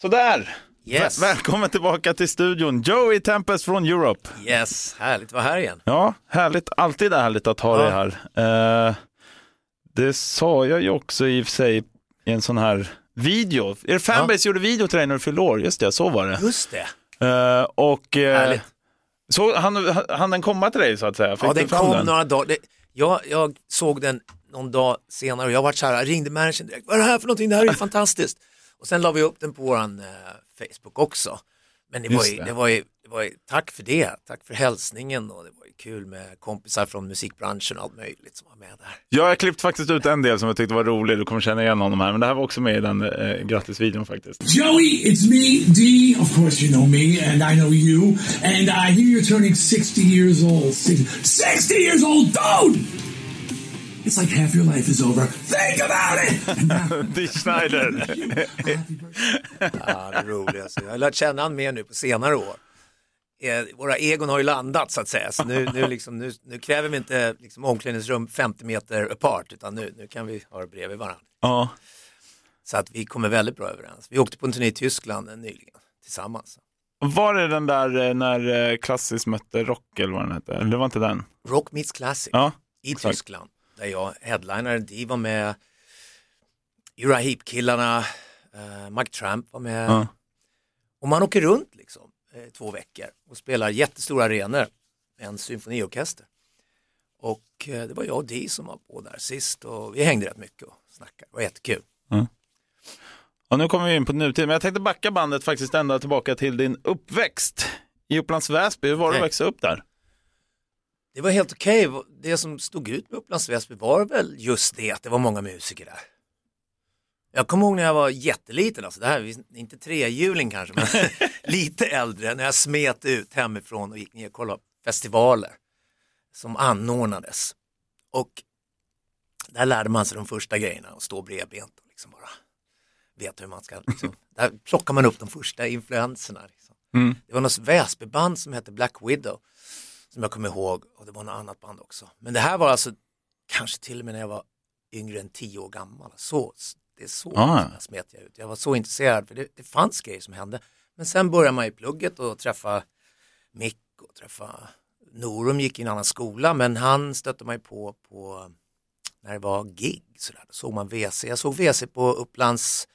Sådär! Yes. Väl- Välkommen tillbaka till studion. Joey Tempest från Europe. Yes, härligt att vara här igen. Ja, härligt. Alltid härligt att ha Ja. dig här. Eh, det sa jag ju också i och för sig i en sån här video. Er fanbase gjorde video till dig när du fyllde år. Just det, så var det. Just det, Eh, och eh, härligt. så han, han den komma till dig så att säga? Fick Ja, den kom några dagar. Det, jag, jag såg den någon dag senare och jag var så här, jag ringde managern direkt. Vad är det här för någonting? Det här är ju fantastiskt. Och sen la vi upp den på vår eh, Facebook också. Men det var, ju, det. det. var ju, det var ju, tack för det, tack för hälsningen och det var ju kul med kompisar från musikbranschen och allt möjligt som var med där. Ja, jag har klippt faktiskt ut en del som jag tyckte var rolig. Du kommer känna igen honom här. Men det här var också med i den eh, grattisvideon faktiskt. Joey, it's me, D. Of course, you know me, and I know you. And I hear you're turning 60 years old. Six- 60 years old, dude! It's like half your life is over. Think about it! Dee Schneider. Ja, det är roligt. Alltså. Jag har lärt känna han mer nu på senare år. Eh, Våra egon har ju landat så att säga. Så nu, nu, liksom, nu, nu kräver vi inte liksom, omklädningsrum 50 meter apart utan nu, nu kan vi ha det bredvid varandra. ja. Så att vi kommer väldigt bra överens. Vi åkte på en turné i Tyskland eh, nyligen tillsammans. Var det den där eh, när Klassisk mötte Rock eller vad den hette? Eller det var inte den? Rock Meets Classic Ja, i exakt. Tyskland där jag headlinade. De var med, Uriah Heep-killarna, uh, Mike Tramp var med. Ja. Och man åker runt liksom eh, två veckor och spelar jättestora arenor med en symfoniorkester. Och eh, det var jag och Dee som var på där sist och vi hängde rätt mycket och snackade. Det var jättekul. Och nu kommer vi in på nutid, men jag tänkte backa bandet faktiskt ända tillbaka till din uppväxt i Upplands Väsby. Hur var det att växa upp där? Det var helt okej. Det som stod ut med Upplands Väsby var väl just det att det var många musiker där. Jag kommer ihåg när jag var jätteliten, alltså det här, är inte trehjuling kanske, men lite äldre, när jag smet ut hemifrån och gick ner och kollade festivaler som anordnades. Och där lärde man sig de första grejerna och stå bredbent och liksom bara veta hur man ska, liksom, där plockar man upp de första influenserna. Liksom. Mm. Det var något Väsbyband som hette Black Widow som jag kommer ihåg och det var något annat band också. Men det här var alltså kanske till och med när jag var yngre än tio år gammal. Så, det är så Ah. som jag smet jag ut. Jag var så intresserad för det, det fanns grejer som hände. Men sen började man i plugget och träffa Mick och träffa Norum gick i en annan skola men han stötte mig på, på när det var gig. Sådär. Då såg man WC. Jag såg WC på Upplands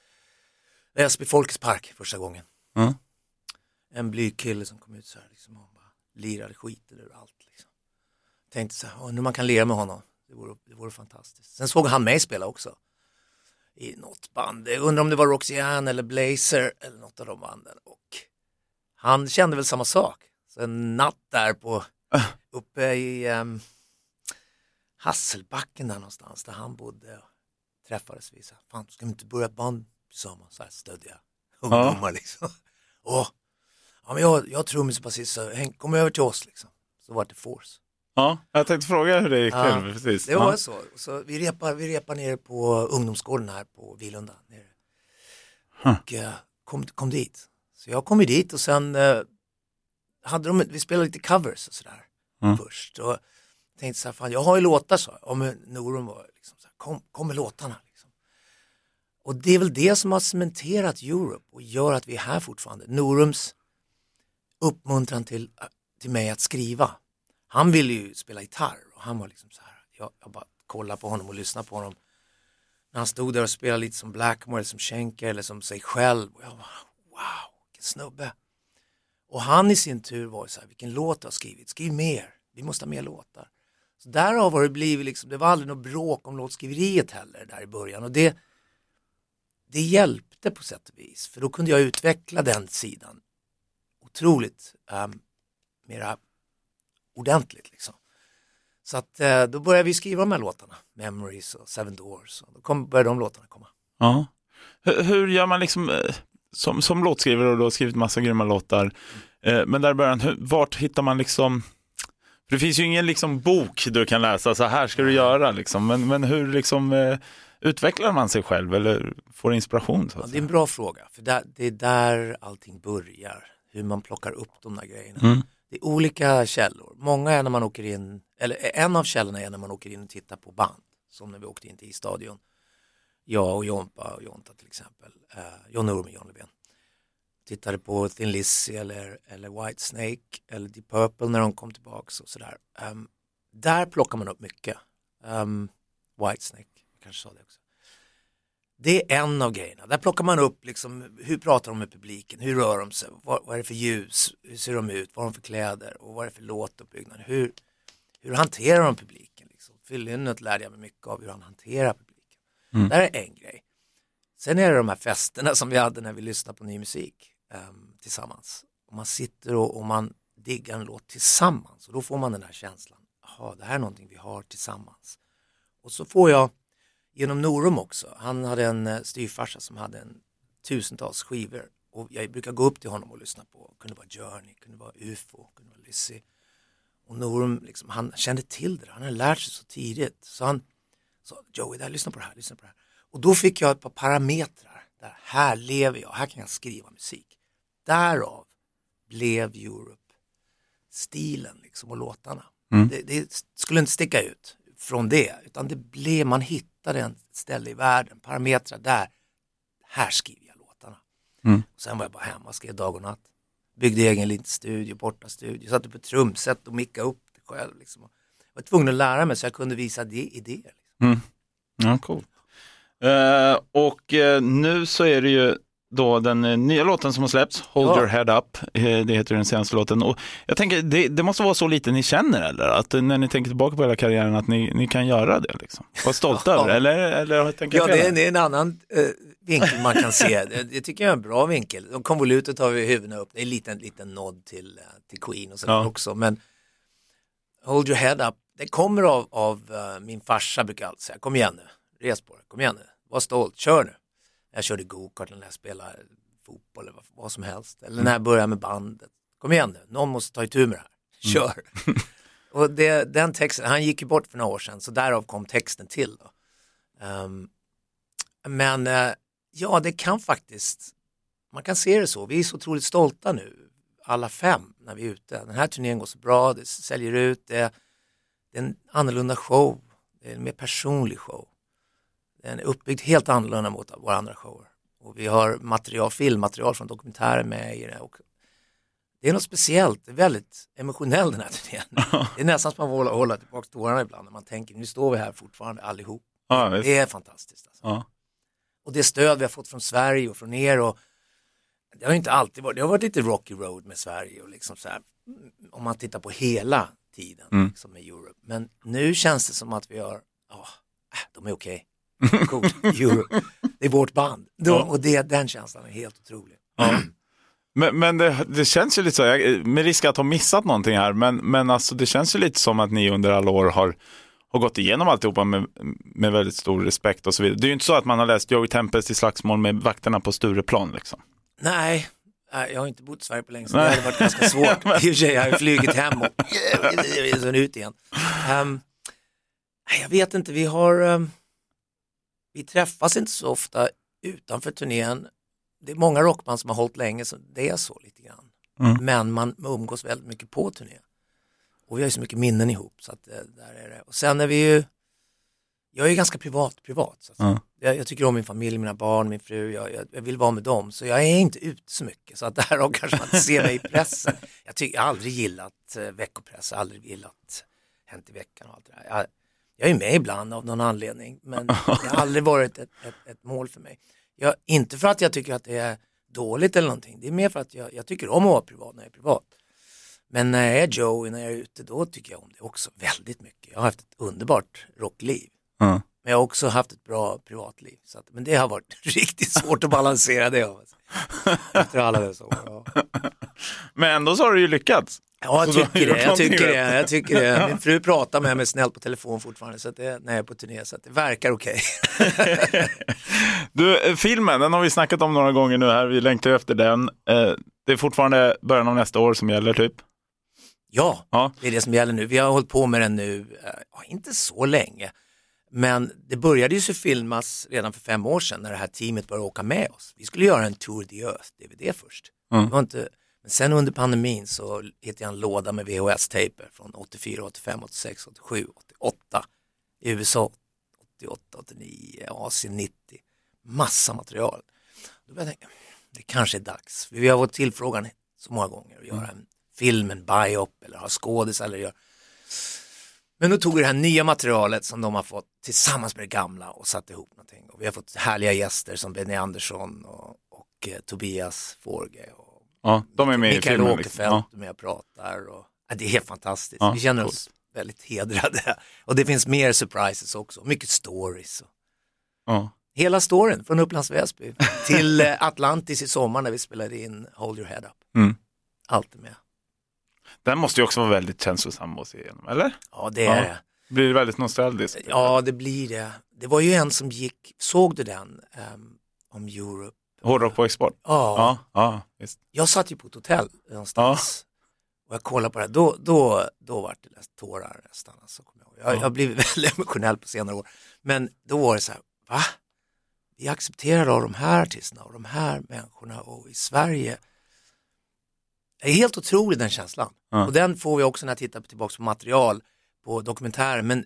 Väsby Folkets Park första gången. Ja. En blyg kille som kom ut så här liksom, och lirade skiten ur allt. Liksom. Tänkte så här, "Åh, nu man kan lira med honom, det vore, det vore fantastiskt. Sen såg han mig spela också i något band. Jag undrar om det var Roxanne eller Blazer eller något av de banden. Och han kände väl samma sak. Så en natt där på, uppe i um, Hasselbacken där någonstans där han bodde och träffades vi. Så Fan, ska vi inte börja ett band tillsammans? Så här stöddiga ungdomar liksom. Och, ja, men jag, jag har trummis och basist, så häng, kom över till oss liksom. Så var det Force. Ja, jag tänkte fråga hur det gick Ja, till. Precis. Det var ja. så. så vi, repar, vi repar nere på ungdomsgården här på Vilunda. Nere. Huh. Och eh, kom, kom dit. Så jag kom ju dit och sen eh, hade de, vi spelade lite covers och sådär Mm. först. Och tänkte så här, fan jag har ju låtar så. Ja men Norum var liksom så här, kom, kom med låtarna. Liksom. Och det är väl det som har cementerat Europe och gör att vi är här fortfarande. Norums uppmuntran till, äh, till mig att skriva. Han ville ju spela gitarr och han var liksom så här, jag, jag bara kollade på honom och lyssnade på honom. När han stod där och spelade lite som Blackmore eller som Schenker eller som sig själv. Och jag bara, wow, vilken snubbe. Och han i sin tur var ju så här, vilken låt du har skrivit, skriv mer, vi måste ha mer låtar. Så därav har det blivit liksom, det var aldrig något bråk om låtskriveriet heller där i början och det, det hjälpte på sätt och vis för då kunde jag utveckla den sidan otroligt um, mera ordentligt liksom. Så att eh, då började vi skriva de här låtarna, Memories och Seven Doors och då kom, började de låtarna komma. Ja. Hur, hur gör man liksom, eh, som, som låtskrivare och du har skrivit massa grymma låtar, eh, men där i början, hur, vart hittar man liksom, för det finns ju ingen liksom bok du kan läsa, så här ska du göra liksom, men, men hur liksom eh, utvecklar man sig själv eller får inspiration? Så Ja, att det är en bra fråga, för där, det är där allting börjar, hur man plockar upp de där grejerna. Mm. Det är olika källor. Många är när man åker in, eller en av källorna är när man åker in och tittar på band. Som när vi åkte in till stadion. Jag och Jompa och Jonta till exempel. Eh, John Norum och John Levén. tittade på Thin Lizzy eller, eller White Snake eller Deep Purple när de kom tillbaks och sådär. Um, där plockar man upp mycket. Um, White Snake, jag kanske sa det också. Det är en av grejerna. Där plockar man upp liksom, hur pratar de med publiken, hur rör de sig, vad, vad är det för ljus, hur ser de ut, vad har de för kläder och vad är det för låtuppbyggnad, hur, hur hanterar de publiken? Liksom. Fyllynnet lärde jag mig mycket av hur han hanterar publiken. Mm. Det här är en grej. Sen är det de här festerna som vi hade när vi lyssnade på ny musik um, tillsammans. Och man sitter och, och, man diggar en låt tillsammans och då får man den här känslan. Jaha, det här är någonting vi har tillsammans. Och så får jag genom Norum också. Han hade en eh, styvfarsa som hade en tusentals skivor och jag brukar gå upp till honom och lyssna på, kunde vara Journey, kunde vara UFO, kunde vara Lizzy. Och Norum, liksom, han kände till det, han hade lärt sig så tidigt. Så han sa, Joey, där, lyssna på det här, lyssna på det här. Och då fick jag ett par parametrar. Där, här lever jag, här kan jag skriva musik. Därav blev Europe stilen liksom och låtarna. Mm. Det, det, skulle inte sticka ut från det, utan det blev, man hittade en ställe i världen, parametrar där, här skriver jag låtarna. Mm. Och sen var jag bara hemma, skrev dag och natt. Byggde egen liten studio, borta studio, satte upp ett trumset och mickade upp det själv. Liksom. Jag var tvungen att lära mig så jag kunde visa det idéer. Liksom. Mm. Ja, coolt. Uh, och uh, nu så är det ju då den uh, nya låten som har släppts, Hold ja. your head up, det heter den senaste låten. Och jag tänker, det, det, måste vara så lite ni känner eller? Att när ni tänker tillbaka på hela karriären att ni, ni kan göra det liksom? Var stolta över det, eller, eller tänker Ja, det är, det är, en annan vinkel man kan se. Det, det, tycker jag är en bra vinkel. Konvolutet har vi huvudena upp, det är en liten, liten nod till, till Queen och sådär ja. också. Men Hold your head up, det kommer av, av min farsa brukar alltid säga, kom igen nu res på det, kom igen nu, var stolt, kör nu. Jag körde gokart eller när jag spelade fotboll eller vad, vad som helst. Eller när jag började med bandet. Kom igen nu, någon måste ta itu med det här. Mm. Kör. Mm. och det, den texten, han gick ju bort för några år sedan så därav kom texten till. Då. Um, men uh, ja, det kan faktiskt, man kan se det så. Vi är så otroligt stolta nu, alla fem, när vi är ute. Den här turnén går så bra, det säljer ut, det, det är en annorlunda show, det är en mer personlig show. Den är uppbyggd helt annorlunda mot våra andra shower. Och vi har material, filmmaterial från dokumentärer med i det. Och det är något speciellt, det är väldigt emotionell den här turnén. det är nästan som att man håller, hålla tillbaka tårarna ibland när man tänker nu står vi här fortfarande allihop. Ja, det är fantastiskt. Alltså. Ja. Och det stöd vi har fått från Sverige och från er och det har inte alltid varit, det har varit lite rocky road med Sverige och liksom så här, om man tittar på hela tiden mm. liksom med Europe. Men nu känns det som att vi har, ja, äh, de är okej. Okay. Coolt, Euro. Det är vårt band. Ja. Och det, den känslan är helt otrolig. Ja. Men, men det, det, känns ju lite så, med risk att ha missat någonting här, men, men alltså det känns ju lite som att ni under alla år har, har gått igenom alltihopa med, med väldigt stor respekt och så vidare. Det är ju inte så att man har läst Joey Tempest i slagsmål med vakterna på Stureplan liksom. Nej, jag har inte bott i Sverige på länge så det hade varit ganska svårt. I och för sig har jag flugit hem och sen ut igen. Um, jag vet inte, vi har um, vi träffas inte så ofta utanför turnén. Det är många rockband som har hållit länge så det är så lite grann. Mm. Men man umgås väldigt mycket på turné. Och vi har ju så mycket minnen ihop så att eh, där är det. Och sen är vi ju, jag är ganska privat, privat. Så mm. jag, jag, tycker om min familj, mina barn, min fru, jag, jag, jag, vill vara med dem. Så jag är inte ute så mycket så att därav kanske man inte ser mig i pressen. Jag, tycker, jag har aldrig gillat eh, veckopress, aldrig gillat Hänt i veckan och allt det där. Jag, är med ibland av någon anledning, men det har aldrig varit ett, ett, ett mål för mig. Jag, inte för att jag tycker att det är dåligt eller någonting, det är mer för att jag, jag tycker om att vara privat när jag är privat. Men när jag är Joey, när jag är ute, då tycker jag om det också väldigt mycket. Jag har haft ett underbart rockliv. Mm. Men jag har också haft ett bra privatliv. Så att, men det har varit riktigt svårt att balansera det. Efter alla dessa år. Ja. Men ändå så har du ju lyckats. Ja, jag tycker det. Jag tycker det. Jag tycker det. Min fru pratar med mig snällt på telefon fortfarande så att det, när jag är på turné så det verkar okej. Okay. du, eh, filmen, den har vi snackat om några gånger nu här. Vi längtar efter den. Eh, det är fortfarande början av nästa år som gäller typ? Ja, ja, det är det som gäller nu. Vi har hållit på med den nu, eh, inte så länge. Men det började ju så filmas redan för fem år sedan när det här teamet började åka med oss. Vi skulle göra en Tour de Earth DVD först. Mm. Det var inte men sen under pandemin så hittade jag en låda med VHS-tejper från 84, 85, 86, 87, 88. I USA 88, 89, Asien 90. Massa material. Då började jag tänka, det kanske är dags. Vi har fått tillfrågan så många gånger att göra en film, en biop eller ha skådis eller göra. Men då tog vi det här nya materialet som de har fått tillsammans med det gamla och satt ihop någonting. Och vi har fått härliga gäster som Benny Andersson och, och eh, Tobias Forge Ja, de är med i Mikael filmen. Åkerfeldt Liksom. Ja. med och pratar. Och, ja, det är helt fantastiskt. Ja, vi känner oss väldigt hedrade. Och det finns mer surprises också, mycket stories. Och, Ja. hela storyn från Upplands Väsby till eh, Atlantis i sommar när vi spelade in Hold your head up. Mm. Allt är med. Den måste ju också vara väldigt känslosam att se igenom, eller? Ja, det är det. Blir det väldigt nostalgiskt? Ja, det blir det. Det var ju en som gick, såg du den ehm, om Europe? Hårdrock på export? Ja, Ja, ja visst. jag satt ju på ett hotell någonstans och jag kollade på det, här. då, då, då var det tårar nästan. Alltså, jag, har blivit väldigt emotionell på senare år. Men då var det så här, va? Vi accepterar av de här artisterna och de här människorna och i Sverige. Det är helt otroligt den känslan. Ja. Och den får vi också när jag tittar tillbaka på material, på dokumentärer. Men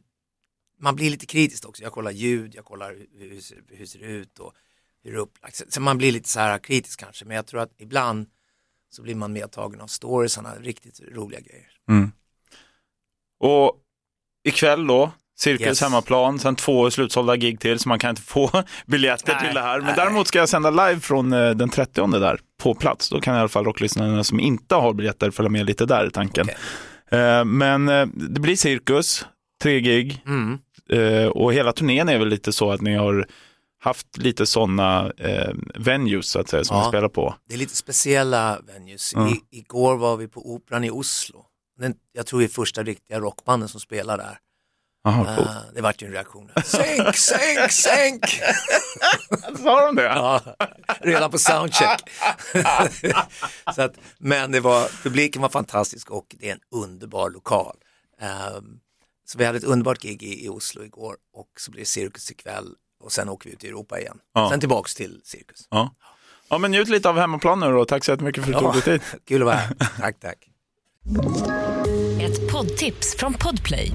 man blir lite kritisk också. Jag kollar ljud, jag kollar hur, hur, ser- hur det ser ut och hur det är upplagt. Så- man blir lite så här kritisk kanske. Men jag tror att ibland så blir man medtagen av storiesarna, riktigt roliga grejer. Mm. Och ikväll då, Cirkus Yes. hemmaplan, sen två slutsålda gig till så man kan inte få biljetter Nej, till det här. Men nej. däremot ska jag sända live från eh, den 30 där på plats. Då kan i alla fall rocklyssnarna som inte har biljetter följa med lite där i tanken. Okej. Eh, men eh, det blir Cirkus, tre gig Mm. och hela turnén är väl lite så att ni har haft lite sådana eh, venues så att säga som Ja. ni spelar på. Det är lite speciella venues. Ja. I, igår var vi på Operan i Oslo. Den, jag tror det är första riktiga rockbanden som spelar där. Coolt. Eh, det vart ju en reaktion. Sänk, sänk, sänk! Sa de det? Ja, redan på soundcheck. så att, men det var, publiken var fantastisk och det är en underbar lokal. Ehm, så vi hade ett underbart gig i, i Oslo igår och så blir det cirkus ikväll och sen åker vi ut i Europa igen. Ja. Sen tillbaks till cirkus. Ja. ja, men njut lite av hemmaplan nu då. Tack så jättemycket för att du tog dig tid. Kul att vara här. Tack, tack. Ett poddtips från Podplay.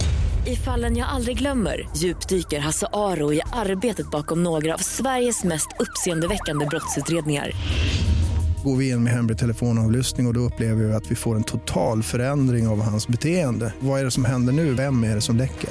I fallen jag aldrig glömmer djupdyker Hasse Aro i arbetet bakom några av Sveriges mest uppseendeväckande brottsutredningar. Går vi in med hemlig telefonavlyssning och, och då upplever vi att vi får en total förändring av hans beteende. Vad är det som händer nu? Vem är det som läcker?